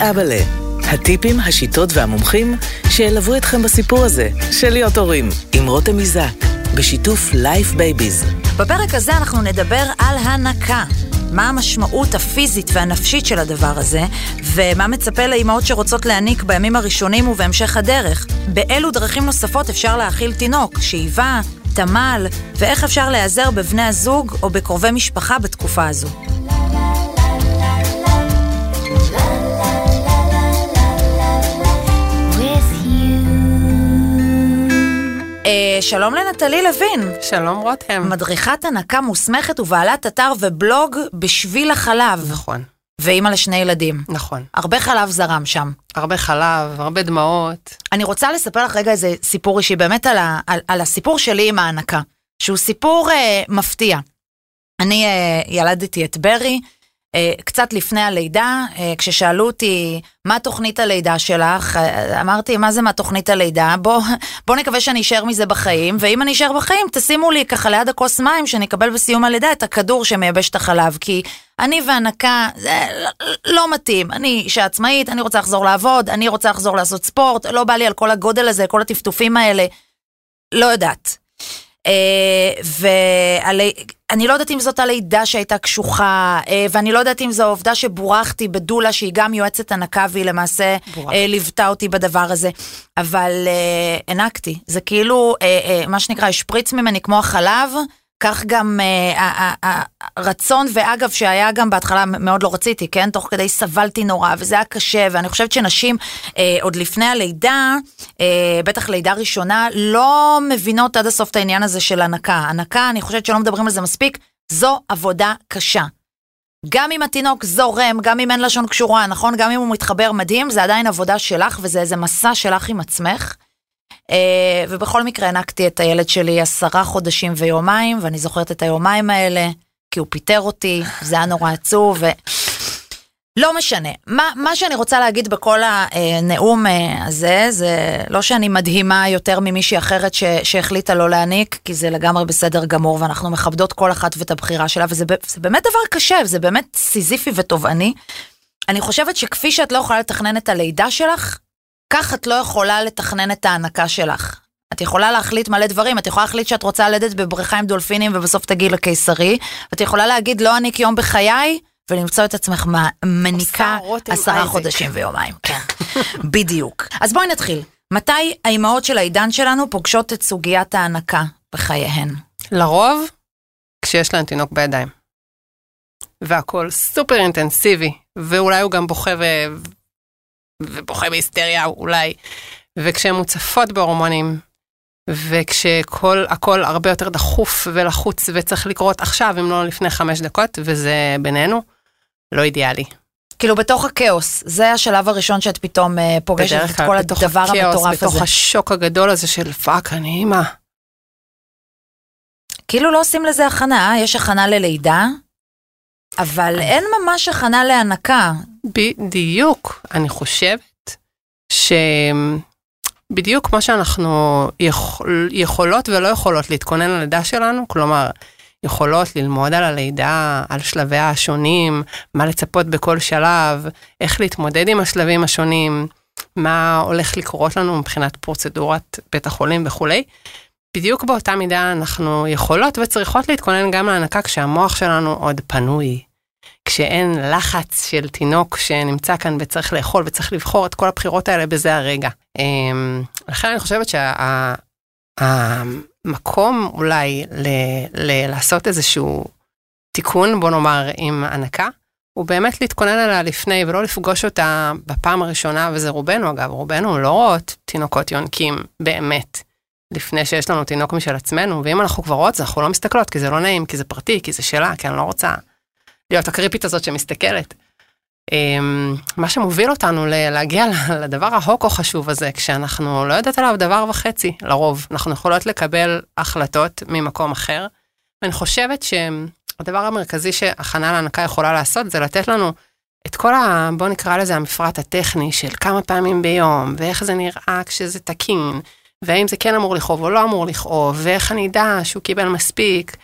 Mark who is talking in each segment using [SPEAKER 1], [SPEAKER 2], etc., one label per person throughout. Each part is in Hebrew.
[SPEAKER 1] ואבאלה. הטיפים, השיטות והמומחים שילוו אתכם בסיפור הזה של להיות הורים, עם רותם איזק, בשיתוף Life Babies.
[SPEAKER 2] בפרק הזה אנחנו נדבר על הנקה. מה המשמעות הפיזית והנפשית של הדבר הזה, ומה מצפה לאימהות שרוצות להניק בימים הראשונים ובהמשך הדרך. באילו דרכים נוספות אפשר להאכיל תינוק, שאיבה, תמ"ל, ואיך אפשר להיעזר בבני הזוג או בקרובי משפחה בתקופה הזו. אה, שלום לנטלי לוין.
[SPEAKER 3] שלום רותם.
[SPEAKER 2] מדריכת הנקה מוסמכת ובעלת אתר ובלוג בשביל החלב.
[SPEAKER 3] נכון.
[SPEAKER 2] ואימא לשני ילדים.
[SPEAKER 3] נכון.
[SPEAKER 2] הרבה חלב זרם שם.
[SPEAKER 3] הרבה חלב, הרבה דמעות.
[SPEAKER 2] אני רוצה לספר לך רגע איזה סיפור אישי, באמת על, ה, על, על הסיפור שלי עם ההנקה, שהוא סיפור אה, מפתיע. אני אה, ילדתי את ברי, קצת לפני הלידה, אה, כששאלו אותי, מה תוכנית הלידה שלך? אה, אמרתי, מה זה מה תוכנית הלידה? בוא, בוא נקווה שאני אשאר מזה בחיים, ואם אני אשאר בחיים, תשימו לי ככה ליד הכוס מים, שאני אקבל בסיום הלידה את הכדור שמייבש את החלב, כי אני והנקה, זה לא מתאים. אני אישה עצמאית, אני רוצה לחזור לעבוד, אני רוצה לחזור לעשות ספורט, לא בא לי על כל הגודל הזה, כל הטפטופים האלה. לא יודעת. ואני לא יודעת אם זאת הלידה שהייתה קשוחה, אה, ואני לא יודעת אם זו העובדה שבורחתי בדולה, שהיא גם יועצת הנקה, והיא למעשה בורח. אה, ליוותה אותי בדבר הזה, אבל אה, הענקתי. זה כאילו, מה שנקרא, השפריץ ממני כמו החלב. כך גם אה, הרצון, ואגב, שהיה גם בהתחלה מאוד לא רציתי, כן? תוך כדי סבלתי נורא, וזה היה קשה, ואני חושבת שנשים, אה, עוד לפני הלידה, אה, בטח לידה ראשונה, לא מבינות עד הסוף את העניין הזה של הנקה. הנקה, אני חושבת שלא מדברים על זה מספיק, זו עבודה קשה. גם אם התינוק זורם, גם אם אין לשון קשורה, נכון? גם אם הוא מתחבר מדהים, זה עדיין עבודה שלך, וזה איזה מסע שלך עם עצמך. אה, ובכל מקרה הנקתי את הילד שלי עשרה חודשים ויומיים, ואני זוכרת את היומיים האלה, כי הוא פיטר אותי, זה היה נורא עצוב, ו... לא משנה. מה, מה שאני רוצה להגיד בכל הנאום אה, הזה, זה לא שאני מדהימה יותר ממישהי אחרת ש, שהחליטה לא להניק, כי זה לגמרי בסדר גמור, ואנחנו מכבדות כל אחת ואת הבחירה שלה, וזה באמת דבר קשה, זה באמת סיזיפי ותובעני. אני חושבת שכפי שאת לא יכולה לתכנן את הלידה שלך, כך את לא יכולה לתכנן את ההנקה שלך. את יכולה להחליט מלא דברים, את יכולה להחליט שאת רוצה ללדת בבריכה עם דולפינים ובסוף תגיעי לקיסרי, ואת יכולה להגיד לא אניק יום בחיי, ולמצוא את עצמך מניקה עשרה חודשים ויומיים. כן, בדיוק. אז בואי נתחיל. מתי האימהות של העידן שלנו פוגשות את סוגיית ההנקה בחייהן?
[SPEAKER 3] לרוב, כשיש להן תינוק בידיים. והכל סופר אינטנסיבי, ואולי הוא גם בוכה ובוכה בהיסטריה אולי, וכשהן מוצפות בהורמונים, וכשכל הכל הרבה יותר דחוף ולחוץ וצריך לקרות עכשיו, אם לא לפני חמש דקות, וזה בינינו, לא אידיאלי.
[SPEAKER 2] כאילו בתוך הכאוס, זה השלב הראשון שאת פתאום uh, פוגשת את כל הדבר הכאוס, המטורף
[SPEAKER 3] בתוך הזה. בתוך השוק הגדול הזה של fuck, אני אימא.
[SPEAKER 2] כאילו לא עושים לזה הכנה, יש הכנה ללידה, אבל אין ממש הכנה להנקה.
[SPEAKER 3] בדיוק, אני חושבת שבדיוק כמו שאנחנו יכול, יכולות ולא יכולות להתכונן ללידה שלנו, כלומר, יכולות ללמוד על הלידה, על שלביה השונים, מה לצפות בכל שלב, איך להתמודד עם השלבים השונים, מה הולך לקרות לנו מבחינת פרוצדורת בית החולים וכולי. בדיוק באותה מידה אנחנו יכולות וצריכות להתכונן גם להנקה כשהמוח שלנו עוד פנוי, כשאין לחץ של תינוק שנמצא כאן וצריך לאכול וצריך לבחור את כל הבחירות האלה בזה הרגע. אמ, לכן אני חושבת שהמקום אולי ל, ל, לעשות איזשהו תיקון, בוא נאמר, עם הנקה, הוא באמת להתכונן עליה לפני ולא לפגוש אותה בפעם הראשונה, וזה רובנו אגב, רובנו לא רואות תינוקות יונקים באמת. לפני שיש לנו תינוק משל עצמנו, ואם אנחנו כבר רואות, אנחנו לא מסתכלות, כי זה לא נעים, כי זה פרטי, כי זה שלה, כי אני לא רוצה להיות הקריפית הזאת שמסתכלת. אמ, מה שמוביל אותנו להגיע לדבר ההוקו חשוב הזה, כשאנחנו לא יודעת עליו דבר וחצי, לרוב. אנחנו יכולות לקבל החלטות ממקום אחר. ואני חושבת שהדבר המרכזי שהכנה להנקה יכולה לעשות, זה לתת לנו את כל ה... בוא נקרא לזה המפרט הטכני של כמה פעמים ביום, ואיך זה נראה כשזה תקין, והאם זה כן אמור לכאוב או לא אמור לכאוב, ואיך אני אדע שהוא קיבל מספיק.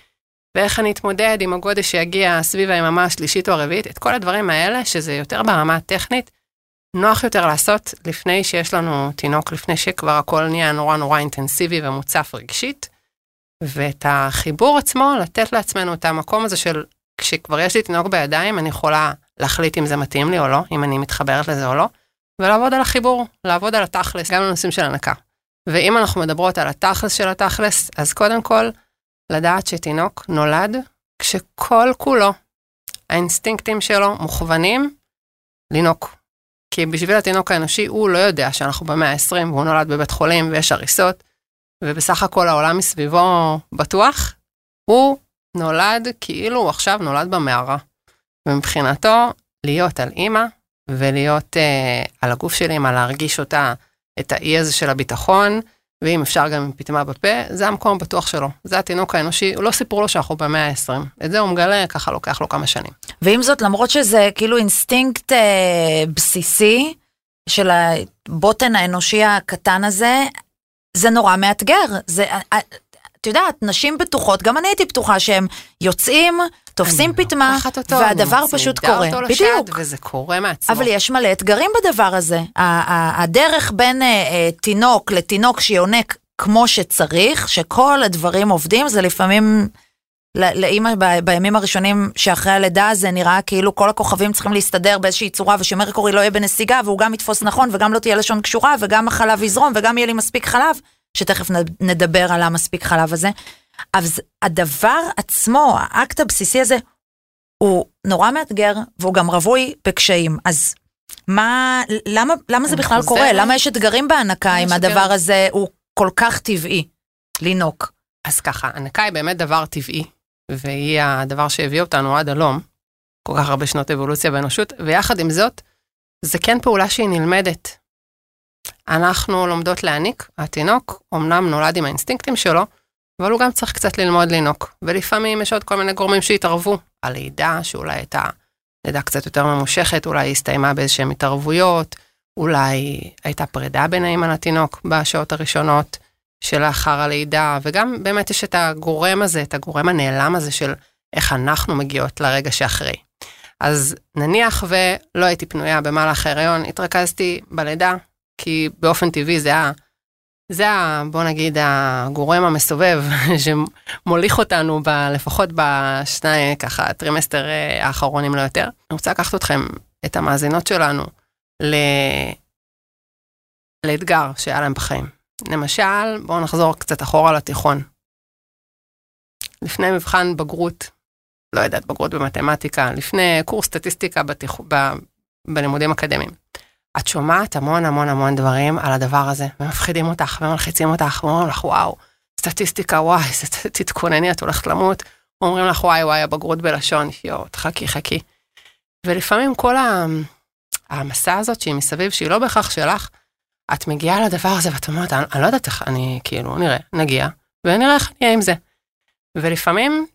[SPEAKER 3] ואיך אני אתמודד עם הגודש שיגיע סביב היממה השלישית או הרביעית, את כל הדברים האלה, שזה יותר ברמה הטכנית, נוח יותר לעשות לפני שיש לנו תינוק, לפני שכבר הכל נהיה נורא נורא אינטנסיבי ומוצף רגשית. ואת החיבור עצמו, לתת לעצמנו את המקום הזה של כשכבר יש לי תינוק בידיים, אני יכולה להחליט אם זה מתאים לי או לא, אם אני מתחברת לזה או לא, ולעבוד על החיבור, לעבוד על התכלס, גם לנושאים של הנקה. ואם אנחנו מדברות על התכלס של התכלס, אז קודם כל, לדעת שתינוק נולד כשכל כולו, האינסטינקטים שלו מוכוונים לינוק. כי בשביל התינוק האנושי, הוא לא יודע שאנחנו במאה ה-20 והוא נולד בבית חולים ויש הריסות, ובסך הכל העולם מסביבו בטוח, הוא נולד כאילו הוא עכשיו נולד במערה. ומבחינתו, להיות על אימא ולהיות אה, על הגוף של אימא, להרגיש אותה, את האי הזה של הביטחון, ואם אפשר גם עם פטמה בפה, זה המקום הבטוח שלו. זה התינוק האנושי, לא סיפרו לו שאנחנו במאה ה-20. את זה הוא מגלה, ככה לוקח לו כמה שנים.
[SPEAKER 2] ועם זאת, למרות שזה כאילו אינסטינקט אה, בסיסי של הבוטן האנושי הקטן הזה, זה נורא מאתגר. זה, אה, אה, את יודעת, נשים בטוחות, גם אני הייתי בטוחה שהם יוצאים, תופסים פטמה, והדבר פשוט קורה.
[SPEAKER 3] בדיוק. וזה קורה מעצמו.
[SPEAKER 2] אבל יש מלא אתגרים בדבר הזה. הדרך בין אה, אה, תינוק לתינוק שיונק כמו שצריך, שכל הדברים עובדים, זה לפעמים... לאימא בימים הראשונים שאחרי הלידה זה נראה כאילו כל הכוכבים צריכים להסתדר באיזושהי צורה ושמרקורי לא יהיה בנסיגה והוא גם יתפוס נכון וגם לא תהיה לשון קשורה וגם החלב יזרום וגם יהיה לי מספיק חלב, שתכף נדבר על המספיק חלב הזה. אז הדבר עצמו, האקט הבסיסי הזה, הוא נורא מאתגר והוא גם רווי בקשיים. אז מה, למה, למה זה בכלל קורה? למה יש אתגרים בהנקה אם הדבר הזה הוא כל כך טבעי, לינוק?
[SPEAKER 3] אז ככה, הנקה היא באמת דבר טבעי, והיא הדבר שהביא אותנו עד הלום, כל כך הרבה שנות אבולוציה באנושות, ויחד עם זאת, זה כן פעולה שהיא נלמדת. אנחנו לומדות להעניק, התינוק אמנם נולד עם האינסטינקטים שלו, אבל הוא גם צריך קצת ללמוד לינוק. ולפעמים יש עוד כל מיני גורמים שהתערבו. הלידה, שאולי הייתה לידה קצת יותר ממושכת, אולי היא הסתיימה באיזשהן התערבויות, אולי הייתה פרידה בין האמא לתינוק בשעות הראשונות שלאחר הלידה, וגם באמת יש את הגורם הזה, את הגורם הנעלם הזה של איך אנחנו מגיעות לרגע שאחרי. אז נניח ולא הייתי פנויה במהלך ההיריון, התרכזתי בלידה, כי באופן טבעי זה היה זה, ה, בוא נגיד, הגורם המסובב שמוליך אותנו ב, לפחות בשני, ככה, טרימסטר אה, האחרון, אם לא יותר. אני רוצה לקחת אתכם, את המאזינות שלנו, ל... לאתגר שהיה להם בחיים. למשל, בואו נחזור קצת אחורה לתיכון. לפני מבחן בגרות, לא יודעת, בגרות במתמטיקה, לפני קורס סטטיסטיקה בתיכ... ב... בלימודים אקדמיים. את שומעת המון המון המון דברים על הדבר הזה, ומפחידים אותך, ומלחיצים אותך, ואומרים לך, וואו, סטטיסטיקה, וואי, תתכונני, את הולכת למות. אומרים לך, וואי, וואי, הבגרות בלשון, יואו, תחכי, חכי. ולפעמים כל המסע הזאת שהיא מסביב, שהיא לא בהכרח שלך, את מגיעה לדבר הזה ואת אומרת, אני, אני לא יודעת איך, אני כאילו, נראה, נגיע, ונראה איך אני אהיה עם זה. ולפעמים,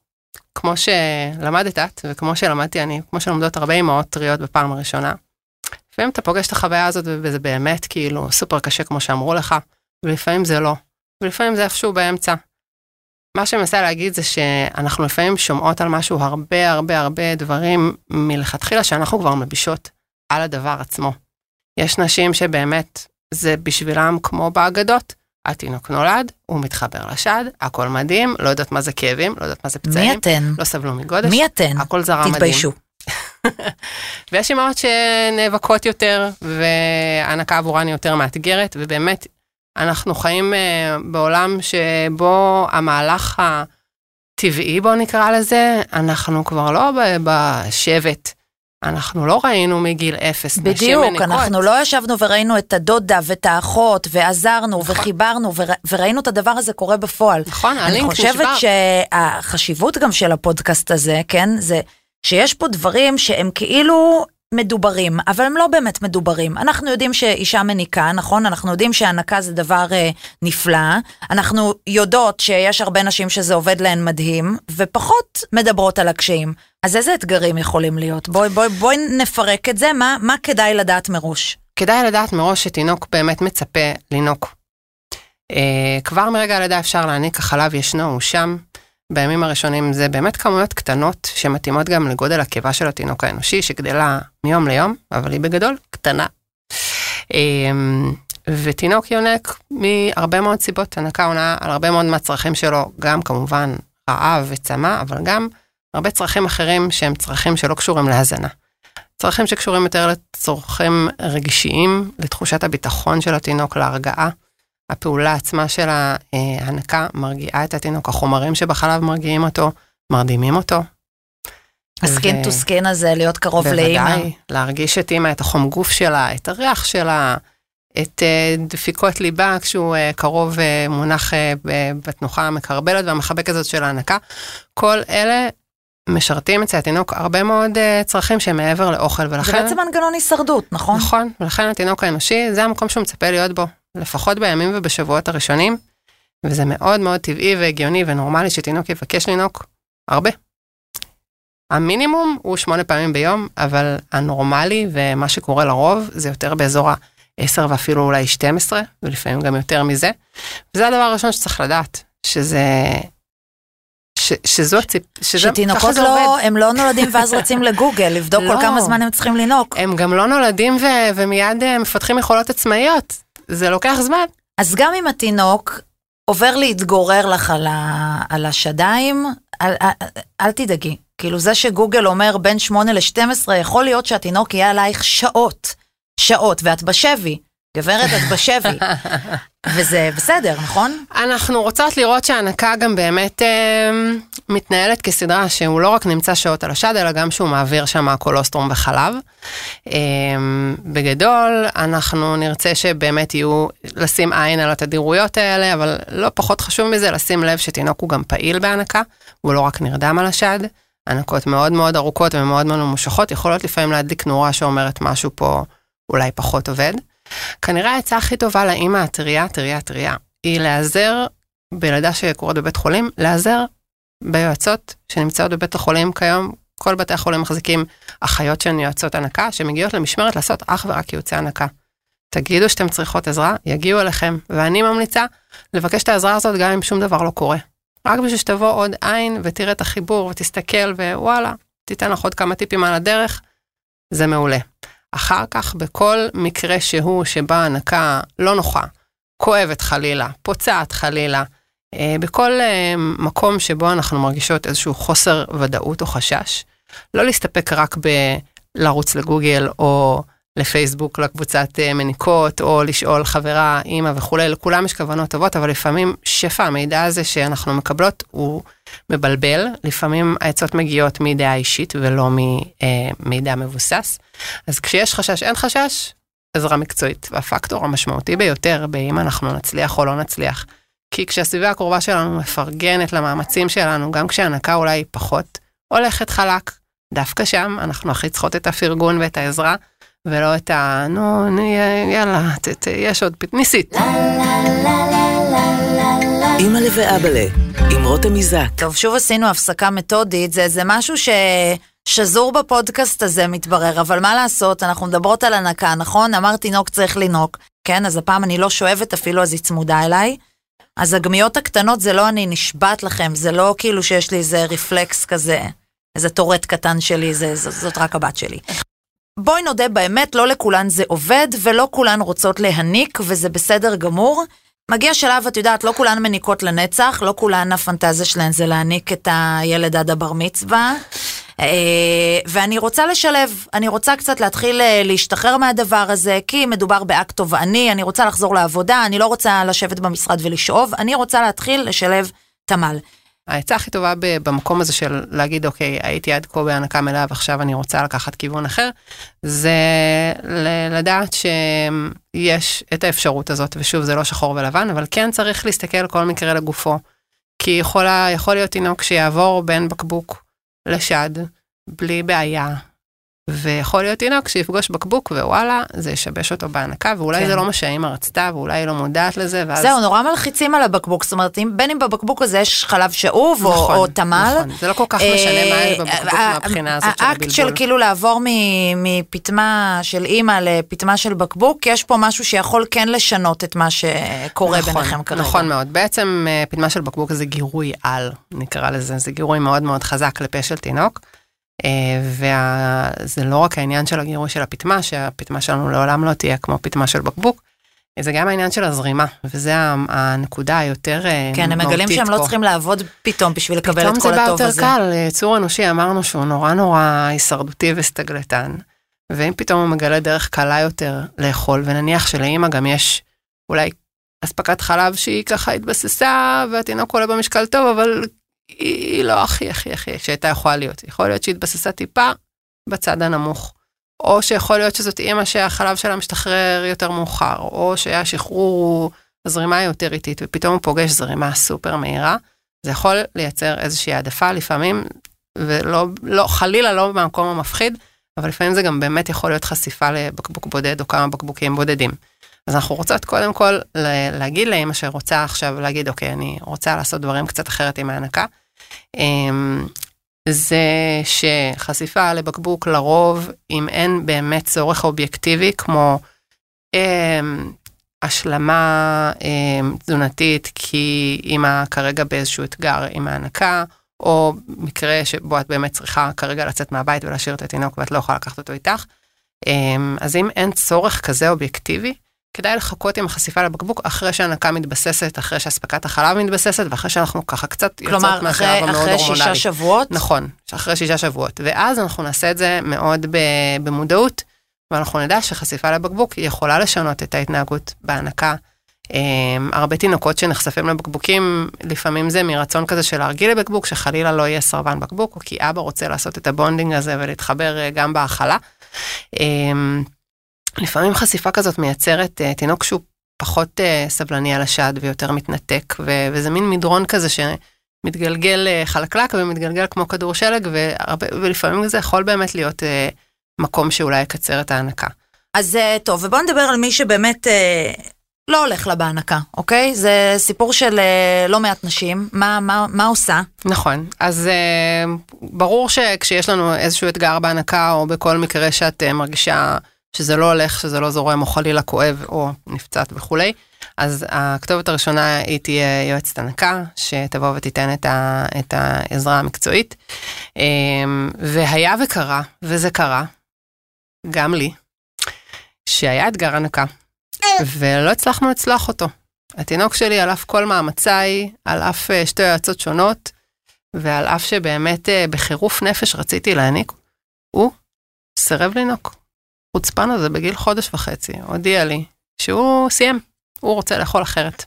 [SPEAKER 3] כמו שלמדת את, וכמו שלמדתי אני, כמו שלומדות הרבה אמהות טריות בפעם הראשונה, לפעמים אתה פוגש את החוויה הזאת וזה באמת כאילו סופר קשה כמו שאמרו לך, ולפעמים זה לא, ולפעמים זה איפשהו באמצע. מה שאני מנסה להגיד זה שאנחנו לפעמים שומעות על משהו הרבה הרבה הרבה דברים מלכתחילה שאנחנו כבר מבישות על הדבר עצמו. יש נשים שבאמת זה בשבילם כמו באגדות. התינוק נולד, הוא מתחבר לשד, הכל מדהים, לא יודעת מה זה כאבים, לא יודעת מה זה פצעים.
[SPEAKER 2] מי אתן?
[SPEAKER 3] לא סבלו מגודש.
[SPEAKER 2] מי אתן?
[SPEAKER 3] הכל זרם מדהים.
[SPEAKER 2] תתביישו.
[SPEAKER 3] ויש אמהות שנאבקות יותר, והנקה עבורן היא יותר מאתגרת, ובאמת, אנחנו חיים uh, בעולם שבו המהלך הטבעי, בוא נקרא לזה, אנחנו כבר לא בשבט. אנחנו לא ראינו מגיל אפס
[SPEAKER 2] נשים מניקות. בדיוק, אנחנו לא ישבנו וראינו את הדודה ואת האחות, ועזרנו נכון. וחיברנו, וראינו את הדבר הזה קורה בפועל.
[SPEAKER 3] נכון, הלינק
[SPEAKER 2] נשבר. אני חושבת שהחשיבות גם של הפודקאסט הזה, כן, זה שיש פה דברים שהם כאילו מדוברים, אבל הם לא באמת מדוברים. אנחנו יודעים שאישה מניקה, נכון? אנחנו יודעים שהנקה זה דבר אה, נפלא. אנחנו יודעות שיש הרבה נשים שזה עובד להן מדהים, ופחות מדברות על הקשיים. אז איזה אתגרים יכולים להיות? בואי בוא, בוא נפרק את זה, מה, מה כדאי לדעת מראש?
[SPEAKER 3] כדאי לדעת מראש שתינוק באמת מצפה לינוק. אה, כבר מרגע הלידה אפשר להעניק, החלב ישנו, הוא שם. בימים הראשונים זה באמת כמויות קטנות שמתאימות גם לגודל הקיבה של התינוק האנושי שגדלה מיום ליום, אבל היא בגדול קטנה. אמ, ותינוק יונק מהרבה מאוד סיבות, הנקה עונה על הרבה מאוד מהצרכים שלו, גם כמובן רעב וצמא, אבל גם הרבה צרכים אחרים שהם צרכים שלא קשורים להזנה. צרכים שקשורים יותר לצרכים רגשיים, לתחושת הביטחון של התינוק, להרגעה. הפעולה עצמה של ההנקה מרגיעה את התינוק, החומרים שבחלב מרגיעים אותו, מרדימים אותו.
[SPEAKER 2] ה skin to skin הזה, להיות קרוב לאימא.
[SPEAKER 3] בוודאי, להרגיש את אימא, את החום גוף שלה, את הריח שלה, את uh, דפיקות ליבה כשהוא uh, קרוב uh, מונח בתנוחה המערסלת והמחבק הזאת של ההנקה. כל אלה משרתים אצל התינוק הרבה מאוד צרכים שהם מעבר לאוכל ולכן...
[SPEAKER 2] זה בעצם מנגנון הישרדות, נכון?
[SPEAKER 3] נכון, ולכן התינוק האנושי זה המקום שהוא מצפה להיות בו, לפחות בימים ובשבועות הראשונים, וזה מאוד מאוד טבעי והגיוני ונורמלי שתינוק יבקש לנהוג הרבה. המינימום הוא שמונה פעמים ביום, אבל הנורמלי ומה שקורה לרוב זה יותר באזור ה-10 ואפילו אולי 12, ולפעמים גם יותר מזה. וזה הדבר הראשון שצריך לדעת, שזה ש, שזו הציפ...
[SPEAKER 2] שתינוקות לא, הם לא נולדים ואז רצים לגוגל, לבדוק לא, כל כמה זמן הם צריכים לנהוג.
[SPEAKER 3] הם גם לא נולדים ו, ומיד אה, מפתחים יכולות עצמאיות, זה לוקח זמן.
[SPEAKER 2] אז גם אם התינוק עובר להתגורר לך על, ה, על השדיים, אל, אל, אל תדאגי. כאילו זה שגוגל אומר בין 8 ל-12, יכול להיות שהתינוק יהיה עלייך שעות, שעות, ואת בשבי. גברת, את בשבי. וזה בסדר, נכון?
[SPEAKER 3] אנחנו רוצות לראות שההנקה גם באמת אה, מתנהלת כסדרה שהוא לא רק נמצא שעות על השד, אלא גם שהוא מעביר שם קולוסטרום וחלב. אה, בגדול, אנחנו נרצה שבאמת יהיו, לשים עין על התדירויות האלה, אבל לא פחות חשוב מזה, לשים לב שתינוק הוא גם פעיל בהנקה, הוא לא רק נרדם על השד. הנקות מאוד מאוד ארוכות ומאוד מאוד ממושכות, יכולות לפעמים להדליק נורה שאומרת משהו פה אולי פחות עובד. כנראה העצה הכי טובה לאימא הטריה, טריה, טריה, היא להיעזר בילדה שקורית בבית חולים, להיעזר ביועצות שנמצאות בבית החולים כיום. כל בתי החולים מחזיקים אחיות שהן יועצות הנקה, שמגיעות למשמרת לעשות אך ורק ייעוצי הנקה. תגידו שאתם צריכות עזרה, יגיעו אליכם, ואני ממליצה לבקש את העזרה הזאת גם אם שום דבר לא קורה. רק בשביל שתבוא עוד עין ותראה את החיבור ותסתכל ווואלה, תיתן לך עוד כמה טיפים על הדרך, זה מעולה. אחר כך, בכל מקרה שהוא שבה הנקה לא נוחה, כואבת חלילה, פוצעת חלילה, אה, בכל אה, מקום שבו אנחנו מרגישות איזשהו חוסר ודאות או חשש, לא להסתפק רק בלרוץ לגוגל או לפייסבוק לקבוצת אה, מניקות, או לשאול חברה, אימא וכולי, לכולם יש כוונות טובות, אבל לפעמים שפע המידע הזה שאנחנו מקבלות הוא מבלבל, לפעמים העצות מגיעות מדעה אישית ולא ממידע מבוסס. אז כשיש חשש, אין חשש, עזרה מקצועית. והפקטור המשמעותי ביותר באם אנחנו נצליח או לא נצליח. כי כשהסביבה הקרובה שלנו מפרגנת למאמצים שלנו, גם כשהנקה אולי פחות הולכת חלק, דווקא שם אנחנו הכי צריכות את הפרגון ואת העזרה. ולא את ה... נו, יאללה, יש עוד, ניסית.
[SPEAKER 1] אימא ואבאלה, עם רותם איזק.
[SPEAKER 2] טוב, שוב עשינו הפסקה מתודית, זה, זה משהו ש... שזור בפודקאסט הזה מתברר, אבל מה לעשות, אנחנו מדברות על הנקה, נכון? אמרת תינוק צריך לנהוג, כן? אז הפעם אני לא שואבת אפילו, אז היא צמודה אליי. אז הגמיות הקטנות זה לא אני נשבעת לכם, זה לא כאילו שיש לי איזה רפלקס כזה, איזה טורט קטן שלי, זה, זאת, זאת רק הבת שלי. בואי נודה באמת, לא לכולן זה עובד, ולא כולן רוצות להניק, וזה בסדר גמור. מגיע שלב, את יודעת, לא כולן מניקות לנצח, לא כולן הפנטזיה שלהן זה להניק את הילד עד הבר מצווה. אה, ואני רוצה לשלב, אני רוצה קצת להתחיל אה, להשתחרר מהדבר הזה, כי מדובר באקט תובעני, אני רוצה לחזור לעבודה, אני לא רוצה לשבת במשרד ולשאוב, אני רוצה להתחיל לשלב תמ"ל.
[SPEAKER 3] העצה הכי טובה במקום הזה של להגיד, אוקיי, הייתי עד כה בהנקה מלאה ועכשיו אני רוצה לקחת כיוון אחר, זה לדעת שיש את האפשרות הזאת, ושוב, זה לא שחור ולבן, אבל כן צריך להסתכל כל מקרה לגופו. כי יכולה, יכול להיות תינוק שיעבור בין בקבוק לשד, בלי בעיה, ויכול להיות תינוק שיפגוש בקבוק ווואלה, זה ישבש אותו בהנקה, ואולי כן. זה לא מה שהאימא רצתה, ואולי היא לא מודעת לזה, ואז...
[SPEAKER 2] זהו, נורא מלחיצים על הבקבוק, זאת אומרת, בין אם בבקבוק הזה יש חלב שאוב נכון, או, או תמל. נכון,
[SPEAKER 3] זה לא כל כך משנה מה יש בבקבוק אה, מהבחינה הזאת של הבלבול.
[SPEAKER 2] האקט של כאילו לעבור מפטמה של אימא לפטמה של בקבוק, יש פה משהו שיכול כן לשנות את מה שקורה נכון, ביניכם כרגע.
[SPEAKER 3] נכון מאוד, בעצם אה, פטמה של בקבוק זה גירוי על, נקרא לזה, זה גירוי מאוד מאוד חזק לפה של תינוק. וזה לא רק העניין של הגירוי של הפטמה, שהפטמה שלנו לעולם לא תהיה כמו פטמה של בקבוק, זה גם העניין של הזרימה, וזה הנקודה היותר מהותית
[SPEAKER 2] כן, הם מגלים שהם לא צריכים לעבוד פתאום בשביל לקבל את כל הטוב הזה.
[SPEAKER 3] פתאום זה בא יותר קל, יצור אנושי אמרנו שהוא נורא נורא הישרדותי וסטגלטן, ואם פתאום הוא מגלה דרך קלה יותר לאכול, ונניח שלאימא גם יש אולי אספקת חלב שהיא ככה התבססה, והתינוק עולה במשקל טוב, אבל היא לא הכי הכי הכי שהייתה יכולה להיות. יכול להיות שהיא התבססה טיפה בצד הנמוך. או שיכול להיות שזאת אימא שהחלב שלה משתחרר יותר מאוחר, או שהשחרור, הזרימה יותר איטית, ופתאום הוא פוגש זרימה סופר מהירה. זה יכול לייצר איזושהי העדפה לפעמים, ולא, לא, חלילה לא במקום המפחיד, אבל לפעמים זה גם באמת יכול להיות חשיפה לבקבוק בודד או כמה בקבוקים בודדים. אז אנחנו רוצות קודם כל להגיד לאמא שרוצה עכשיו להגיד, אוקיי, אני רוצה לעשות דברים קצת אחרת עם ההנקה. אמ, זה שחשיפה לבקבוק לרוב, אם אין באמת צורך אובייקטיבי, כמו אמ, השלמה אמ, תזונתית, כי אימא כרגע באיזשהו אתגר עם ההנקה, או מקרה שבו את באמת צריכה כרגע לצאת מהבית ולהשאיר את התינוק ואת לא יכולה לקחת אותו איתך. אז אם אין צורך כזה אובייקטיבי, כדאי לחכות עם החשיפה לבקבוק אחרי שהנקה מתבססת, אחרי שאספקת החלב מתבססת, ואחרי שאנחנו ככה קצת
[SPEAKER 2] יוצאות מהשלב המאוד הורמונלי. כלומר, אחרי שישה שבועות?
[SPEAKER 3] נכון, אחרי שישה שבועות. ואז אנחנו נעשה את זה מאוד במודעות, ואנחנו נדע שחשיפה לבקבוק יכולה לשנות את ההתנהגות בהנקה. Um, הרבה תינוקות שנחשפים לבקבוקים, לפעמים זה מרצון כזה של להרגיל לבקבוק, שחלילה לא יהיה סרבן בקבוק, או כי אבא רוצה לעשות את ה bonding הזה ולהתחבר uh, גם בהכלה. לפעמים חשיפה כזאת מייצרת uh, תינוק שהוא פחות uh, סבלני על השד ויותר מתנתק, ו- וזה מין מדרון כזה שמתגלגל uh, חלקלק ומתגלגל כמו כדור שלג, והרבה, ולפעמים זה יכול באמת להיות uh, מקום שאולי יקצר את ההנקה.
[SPEAKER 2] אז uh, טוב, ובוא נדבר על מי שבאמת... Uh... לא הולך לה בהנקה, אוקיי? זה סיפור של uh, לא מעט נשים. מה, מה, מה עושה?
[SPEAKER 3] נכון. אז uh, ברור שכשיש לנו איזשהו אתגר בהנקה, או בכל מקרה שאת uh, מרגישה שזה לא הולך, שזה לא זורם, או חלילה כואב, או נפצעת וכולי, אז הכתובת הראשונה היא תהיה יועצת הנקה, שתבוא ותיתן את, ה, את העזרה המקצועית. Um, והיה וקרה, וזה קרה, גם לי, שהיה אתגר הנקה. ולא הצלחנו לצלוח אותו. התינוק שלי, על אף כל מאמציי, על אף אה, שתי יועצות שונות, ועל אף שבאמת אה, בחירוף נפש רציתי להעניק, הוא סירב לנהוג. חוצפן הזה בגיל חודש וחצי, הודיע לי שהוא סיים, הוא רוצה לאכול אחרת.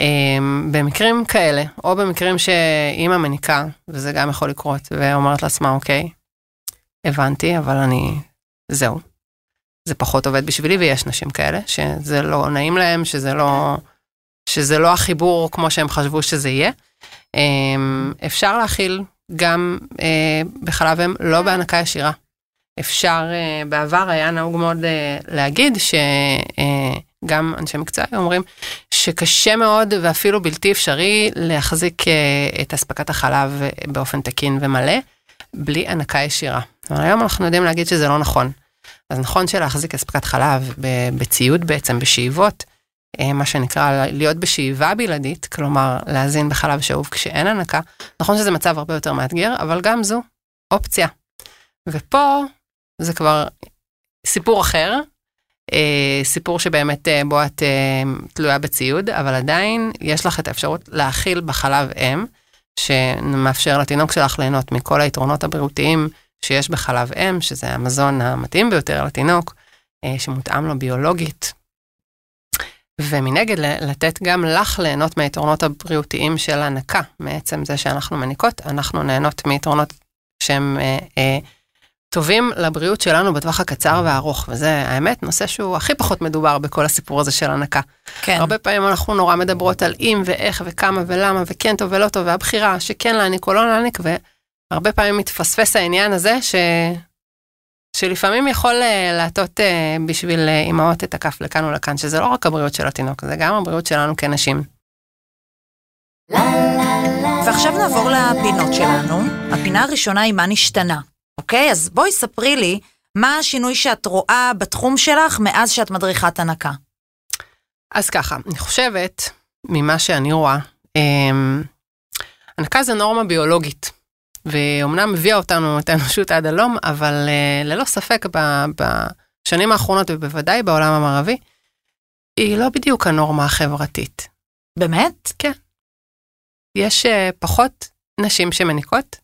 [SPEAKER 3] Um, במקרים כאלה, או במקרים שאימא מניקה, וזה גם יכול לקרות, ואומרת לעצמה, אוקיי, הבנתי, אבל אני, זהו, זה פחות עובד בשבילי, ויש נשים כאלה, שזה לא נעים להם, שזה לא, שזה לא החיבור כמו שהם חשבו שזה יהיה. אמ, אפשר להכיל גם אה, בחלב אם, לא בהנקה ישירה. אפשר, אה, בעבר היה נהוג מאוד אה, להגיד שגם אנשי מקצוע אומרים שקשה מאוד ואפילו בלתי אפשרי להחזיק את אספקת החלב באופן תקין ומלא, בלי הנקה ישירה. אבל היום אנחנו יודעים להגיד שזה לא נכון. אז נכון שלהחזיק אספקת חלב בציוד בעצם, בשאיבות, אה, מה שנקרא להיות בשאיבה בלעדית, כלומר להזין בחלב שאוב כשאין הנקה, נכון שזה מצב הרבה יותר מאתגר, אבל גם זו אופציה. ופה זה כבר סיפור אחר, אה, סיפור שבאמת אה, בו את תלויה בציוד, אבל עדיין יש לך את האפשרות להאכיל בחלב אם, שמאפשר לתינוק שלך ליהנות מכל היתרונות הבריאותיים שיש בחלב אם, שזה המזון המתאים ביותר לתינוק, אה, שמותאם לו ביולוגית. ומנגד לתת גם לך ליהנות מהיתרונות הבריאותיים של הנקה, מעצם זה שאנחנו מניקות, אנחנו נהנות מיתרונות שהם אה, אה, טובים לבריאות שלנו בטווח הקצר והארוך, וזה האמת נושא שהוא הכי פחות מדובר בכל הסיפור הזה של הנקה. כן. הרבה פעמים אנחנו נורא מדברות על אם ואיך וכמה ולמה וכן טוב ולא טוב, והבחירה שכן להעניק או לא להעניק, הרבה פעמים מתפספס העניין הזה, ש... שלפעמים יכול אה, להטות אה, בשביל אה, אימהות את הכף לכאן ולכאן, שזה לא רק הבריאות של התינוק, זה גם הבריאות שלנו כנשים.
[SPEAKER 2] ועכשיו נעבור לפינות שלנו. הפינה הראשונה היא מה נשתנה, אוקיי? אז בואי ספרי לי מה השינוי שאת רואה בתחום שלך מאז שאת מדריכת הנקה.
[SPEAKER 3] אז ככה, אני חושבת, ממה שאני רואה, הנקה זה נורמה ביולוגית. ואומנם הביאה אותנו, את האנושות עד הלום, אבל uh, ללא ספק ב, בשנים האחרונות, ובוודאי בעולם המערבי, היא לא בדיוק הנורמה החברתית.
[SPEAKER 2] באמת?
[SPEAKER 3] כן. יש uh, פחות נשים שמניקות,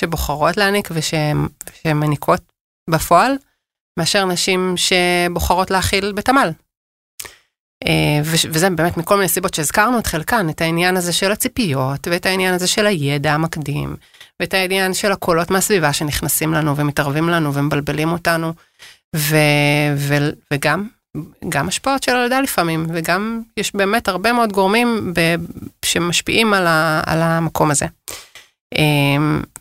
[SPEAKER 3] שבוחרות להעניק ושמניקות בפועל, מאשר נשים שבוחרות להכיל בתמ"ל. אה, וזה באמת מכל מיני סיבות שהזכרנו את חלקן, את העניין הזה של הציפיות, ואת העניין הזה של הידע המקדים, ואת העניין של הקולות מהסביבה שנכנסים לנו ומתערבים לנו ומבלבלים אותנו, ו, ו, וגם גם השפעות של הלידה לפעמים, וגם יש באמת הרבה מאוד גורמים ב, שמשפיעים על, ה, על המקום הזה.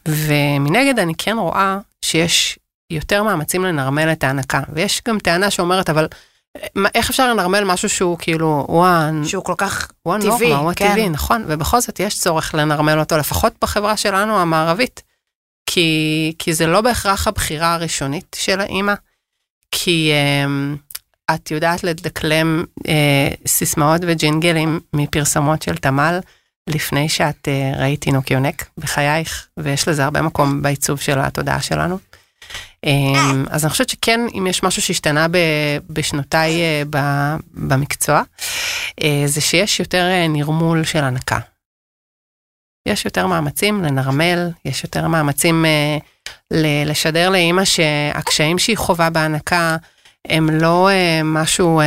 [SPEAKER 3] ומנגד אני כן רואה שיש יותר מאמצים לנרמל את ההנקה, ויש גם טענה שאומרת, אבל איך אפשר לנרמל משהו שהוא כאילו, וואן,
[SPEAKER 2] שהוא כל כך
[SPEAKER 3] וואן
[SPEAKER 2] טבעי,
[SPEAKER 3] נורמה, הוא
[SPEAKER 2] כן.
[SPEAKER 3] הטבעי, נכון, ובכל זאת יש צורך לנרמל אותו, לפחות בחברה שלנו המערבית, כי, כי זה לא בהכרח הבחירה הראשונית של האימא, כי אה, את יודעת לדקלם אה, סיסמאות וג'ינגלים מפרסמות של תמ"ל, לפני שאת אה, ראית תינוק יונק בחייך, ויש לזה הרבה מקום בעיצוב של התודעה שלנו. אמ, אז אני חושבת שכן, אם יש משהו שהשתנה בשנותיי אה, במקצוע, אה, זה שיש יותר אה, נרמול של הנקה. יש יותר מאמצים לנרמל, יש יותר מאמצים לשדר לאימא שהקשיים שהיא חווה בהנקה הם לא משהו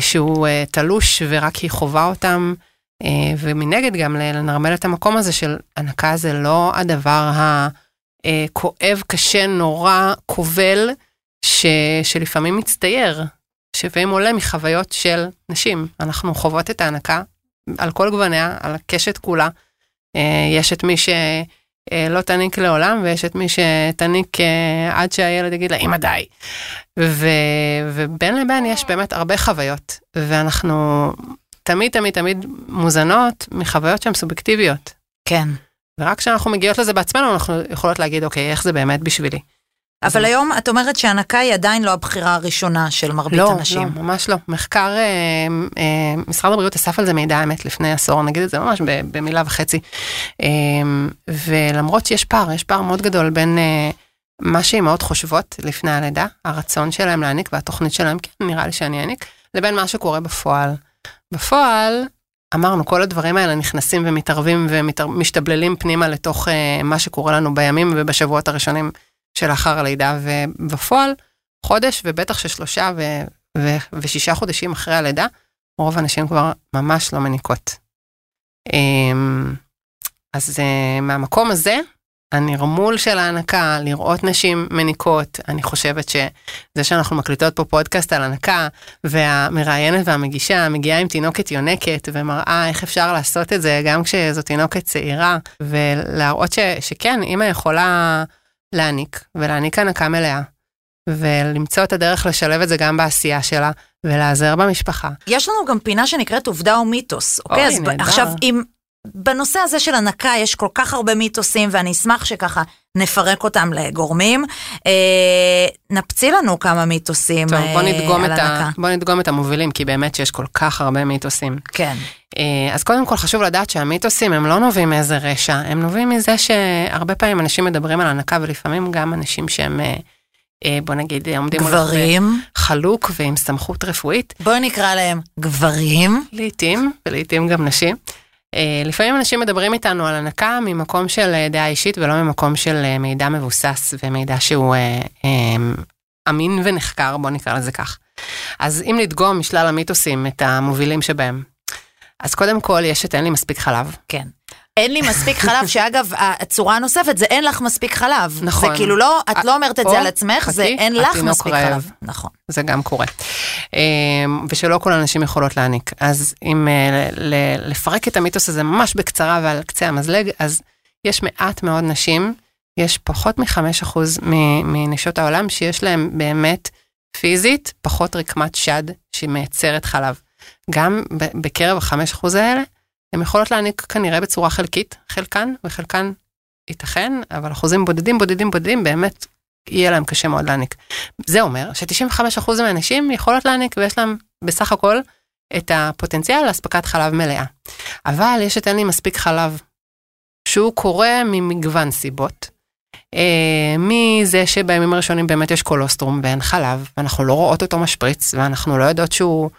[SPEAKER 3] שהוא תלוש ורק היא חווה אותם, ומנגד גם לנרמל את המקום הזה של הנקה זה לא הדבר ה... אה, קשה, נורא, כובל, ש, שלפעמים מצטייר, שלפעמים עולה מחוויות של נשים. אנחנו חוות את ההנקה על כל גווניה, על הקשת כולה. אה, יש את מי שלא תניק לעולם, ויש את מי שתניק אה, עד שהילד יגיד לה, אמא די. ו, ובין לבין יש באמת הרבה חוויות, ואנחנו תמיד תמיד תמיד מוזנות מחוויות שהן סובייקטיביות.
[SPEAKER 2] כן.
[SPEAKER 3] ורק כשאנחנו מגיעות לזה בעצמנו, אנחנו יכולות להגיד, אוקיי, איך זה באמת בשבילי.
[SPEAKER 2] אבל היום את אומרת שהנקה היא עדיין לא הבחירה הראשונה של מרבית
[SPEAKER 3] לא,
[SPEAKER 2] הנשים.
[SPEAKER 3] לא, ממש לא. מחקר, אה, אה, משרד הבריאות אסף על זה מידע האמת לפני עשור, נגיד את זה ממש במילה וחצי. אה, ולמרות שיש פער, יש פער מאוד גדול בין אה, מה שאימהות חושבות לפני הלידה, הרצון שלהם להעניק והתוכנית שלהם, כן, נראה לי שאני אעניק, לבין מה שקורה בפועל. בפועל, אמרנו, כל הדברים האלה נכנסים ומתערבים ומשתבללים פנימה לתוך uh, מה שקורה לנו בימים ובשבועות הראשונים שלאחר הלידה, ובפועל, חודש ובטח ששלושה ו- ו- ושישה חודשים אחרי הלידה, רוב הנשים כבר ממש לא מניקות. Um, אז uh, מהמקום הזה, הנרמול של ההנקה, לראות נשים מניקות, אני חושבת שזה שאנחנו מקליטות פה פודקאסט על הנקה, והמראיינת והמגישה מגיעה עם תינוקת יונקת ומראה איך אפשר לעשות את זה גם כשזו תינוקת צעירה, ולהראות ש, שכן, אימא יכולה להעניק, ולהעניק הנקה מלאה. ולמצוא את הדרך לשלב את זה גם בעשייה שלה, ולעזר במשפחה.
[SPEAKER 2] יש לנו גם פינה שנקראת עובדה או מיתוס, אוקיי?
[SPEAKER 3] אוי, נהדר.
[SPEAKER 2] עכשיו, אם בנושא הזה של הנקה יש כל כך הרבה מיתוסים, ואני אשמח שככה נפרק אותם לגורמים. אה, נפצי לנו כמה מיתוסים
[SPEAKER 3] טוב, בוא
[SPEAKER 2] אה,
[SPEAKER 3] נדגום,
[SPEAKER 2] על
[SPEAKER 3] את
[SPEAKER 2] הנקה.
[SPEAKER 3] בוא נדגום את המובילים, כי באמת שיש כל כך הרבה מיתוסים.
[SPEAKER 2] כן.
[SPEAKER 3] אה, אז קודם כל חשוב לדעת שהמיתוסים הם לא נובעים מאיזה רשע, הם נובעים מזה שהרבה פעמים אנשים מדברים על הנקה, ולפעמים גם אנשים שהם, אה, אה, בוא נגיד, עומדים
[SPEAKER 2] גברים.
[SPEAKER 3] חלוק ועם סמכות רפואית,
[SPEAKER 2] בואי נקרא להם גברים.
[SPEAKER 3] לעתים, ולעתים גם נשים. אה, לפעמים אנשים מדברים איתנו על הנקה ממקום של אה, דעה אישית ולא ממקום של אה, מידע מבוסס ומידע שהוא אמין ונחקר, בוא נקרא לזה כך. אז אם נדגום משלל המיתוסים את המובילים שבהם, אז קודם כל יש את אין לי מספיק חלב.
[SPEAKER 2] כן. אין לי מספיק חלב, שאגב, הצורה הנוספת זה אין לך מספיק חלב.
[SPEAKER 3] נכון.
[SPEAKER 2] זה כאילו לא, את לא אומרת את זה על עצמך, זה אין לך מספיק. חלב. נכון.
[SPEAKER 3] זה גם קורה. אמ, ושלא כל הנשים יכולות להעניק. אז אם אה, לפרק את המיתוס הזה ממש בקצרה ועל קצה המזלג, אז יש מעט מאוד נשים, יש פחות מ-5% מנשות העולם שיש להן באמת פיזית פחות רקמת שד שהיא מייצרת חלב. גם בקרב ה-5% האלה, הן יכולות להעניק כנראה בצורה חלקית, חלקן וחלקן ייתכן, אבל אחוזים בודדים בודדים בודדים באמת יהיה להם קשה מאוד להעניק. זה אומר ש-95% מהנשים יכולות להעניק ויש להם בסך הכל את הפוטנציאל לאספקת חלב מלאה. אבל יש את אין לי מספיק חלב שהוא קורה ממגוון סיבות. אה, מזה שבימים הראשונים באמת יש קולוסטרום ואין חלב, ואנחנו לא רואות אותו משפריץ, ואנחנו לא יודעות שהוא,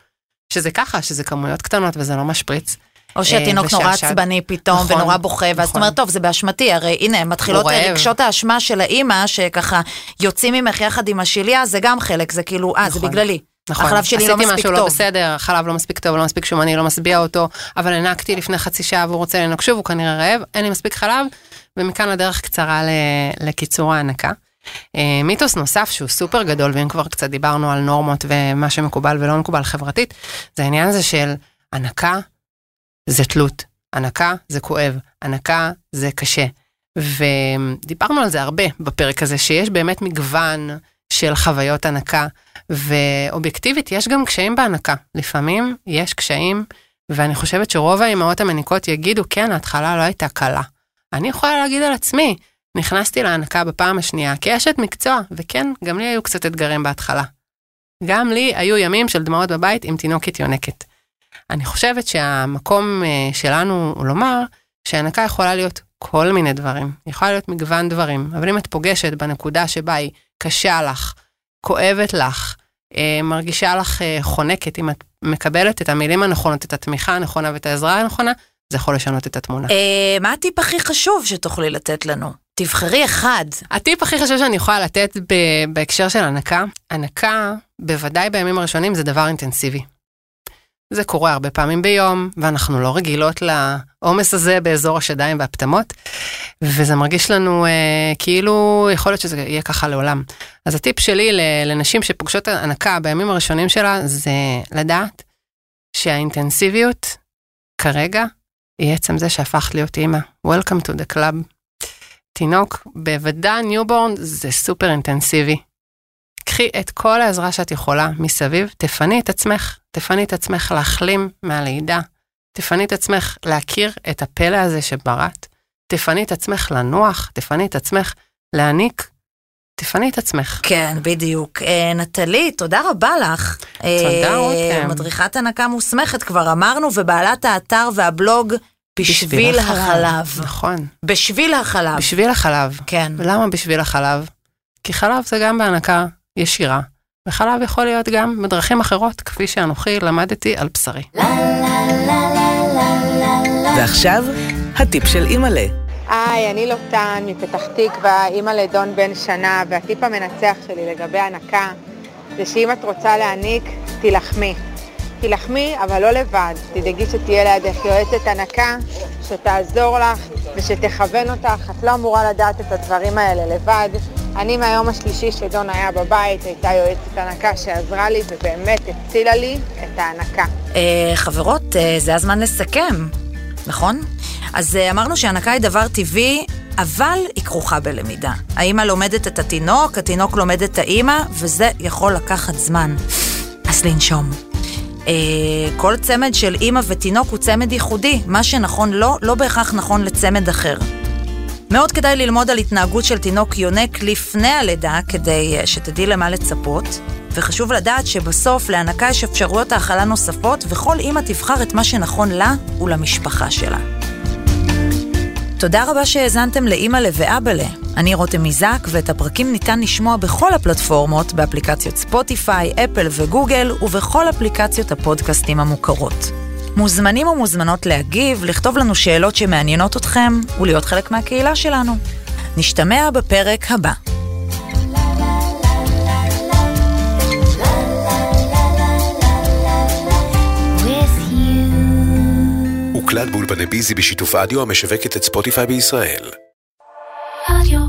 [SPEAKER 3] שזה ככה, שזה כמויות קטנות וזה לא משפריץ.
[SPEAKER 2] או שהתינוק נורא עצבני פתאום נכון, ונורא בוכה, ואז זאת אומרת, טוב, זה באשמתי, הרי הנה, מתחילות רגשות האשמה של האימא, שככה יוצאים ממך יחד עם השיליה, זה גם חלק, זה כאילו, אה, זה בגללי.
[SPEAKER 3] נכון, החלב שלי לא מספיק טוב. עשיתי משהו לא בסדר, החלב לא מספיק טוב, לא מספיק שומני, לא משביע אותו, אבל הענקתי לפני חצי שעה והוא רוצה לנוק שוב, הוא כנראה רעב, אין לי מספיק חלב, ומכאן הדרך קצרה לקיצור ההנקה. אה, מיתוס נוסף שהוא סופר גדול, ואם כבר קצת דיברנו על נורמות ומה שמקובל ולא מקובל חברתית, זה העניין הזה של הנקה זה תלות, הנקה זה כואב, הנקה זה קשה. ודיברנו על זה הרבה בפרק הזה, שיש באמת מגוון של חוויות הנקה, ואובייקטיבית יש גם קשיים בהנקה. לפעמים יש קשיים, ואני חושבת שרוב האימהות המניקות יגידו, כן, ההתחלה לא הייתה קלה. אני יכולה להגיד על עצמי, נכנסתי להנקה בפעם השנייה כאשת מקצוע, וכן, גם לי היו קצת אתגרים בהתחלה. גם לי היו ימים של דמעות בבית עם תינוקת יונקת. אני חושבת שהמקום אה, שלנו הוא לומר שהנקה יכולה להיות כל מיני דברים, יכולה להיות מגוון דברים, אבל אם את פוגשת בנקודה שבה היא קשה לך, כואבת לך, אה, מרגישה לך אה, חונקת, אם את מקבלת את המילים הנכונות, את התמיכה הנכונה ואת העזרה הנכונה, זה יכול לשנות את התמונה.
[SPEAKER 2] מה הטיפ הכי חשוב שתוכלי לתת לנו? תבחרי אחד.
[SPEAKER 3] הטיפ הכי חשוב שאני יכולה לתת בהקשר של הנקה, הנקה, בוודאי בימים הראשונים, זה דבר אינטנסיבי. זה קורה הרבה פעמים ביום, ואנחנו לא רגילות לעומס הזה באזור השדיים והפטמות, וזה מרגיש לנו אה, כאילו יכול להיות שזה יהיה ככה לעולם. אז הטיפ שלי לנשים שפוגשות הנקה בימים הראשונים שלה, זה לדעת שהאינטנסיביות כרגע היא עצם זה שהפכת להיות אימא. Welcome to the club. תינוק, בוודאי newborn זה סופר אינטנסיבי. קחי את כל העזרה שאת יכולה מסביב, תפני את עצמך, תפני את עצמך להחלים מהלידה, תפני את עצמך להכיר את הפלא הזה שבראת, תפני את עצמך לנוח, תפני את עצמך להעניק, תפני את עצמך.
[SPEAKER 2] כן, בדיוק. אה, נטלי, תודה רבה לך.
[SPEAKER 3] תודה, אה, רותם.
[SPEAKER 2] מדריכת הנקה מוסמכת, כבר אמרנו, ובעלת האתר והבלוג בשביל, בשביל החלב. החלב.
[SPEAKER 3] נכון.
[SPEAKER 2] בשביל החלב.
[SPEAKER 3] בשביל החלב.
[SPEAKER 2] כן.
[SPEAKER 3] ולמה בשביל החלב? כי חלב זה גם בהנקה ישירה, וחלב יכול להיות גם בדרכים אחרות, כפי שאנוכי למדתי על בשרי.
[SPEAKER 1] ועכשיו, הטיפ של אימא'לה.
[SPEAKER 4] היי, אני לוטן מפתח תקווה, אימא לדון בן שנה, והטיפ המנצח שלי לגבי הנקה זה שאם את רוצה להעניק, תילחמי. תילחמי, אבל לא לבד. תדאגי שתהיה לידך יועצת הנקה, שתעזור לך ושתכוון אותך. את לא אמורה לדעת את הדברים האלה לבד. אני מהיום השלישי שדון היה בבית, הייתה יועצת הנקה שעזרה לי ובאמת הצילה לי את ההנקה.
[SPEAKER 2] אה, חברות, אה, זה הזמן לסכם, נכון? אז אה, אמרנו שהנקה היא דבר טבעי, אבל היא כרוכה בלמידה. האימא לומדת את התינוק, התינוק לומד את האימא, וזה יכול לקחת זמן. אז לנשום. אה, כל צמד של אימא ותינוק הוא צמד ייחודי, מה שנכון לו, לא בהכרח נכון לצמד אחר. מאוד כדאי ללמוד על התנהגות של תינוק יונק לפני הלידה, כדי אה, שתדעי למה לצפות. וחשוב לדעת שבסוף להנקה יש אפשרויות האכלה נוספות, וכל אימא תבחר את מה שנכון לה ולמשפחה שלה. תודה רבה שהאזנתם לאימא'לה ואבאלה. אני רותם מזק, ואת הפרקים ניתן לשמוע בכל הפלטפורמות, באפליקציות ספוטיפיי, אפל וגוגל, ובכל אפליקציות הפודקאסטים המוכרות. מוזמנים ומוזמנות להגיב, לכתוב לנו שאלות שמעניינות אתכם, ולהיות חלק מהקהילה שלנו. נשתמע בפרק הבא.
[SPEAKER 5] הוקלט באולפני ביזי בשיתוף אדיו המשווקת את ספוטיפיי בישראל. רדיו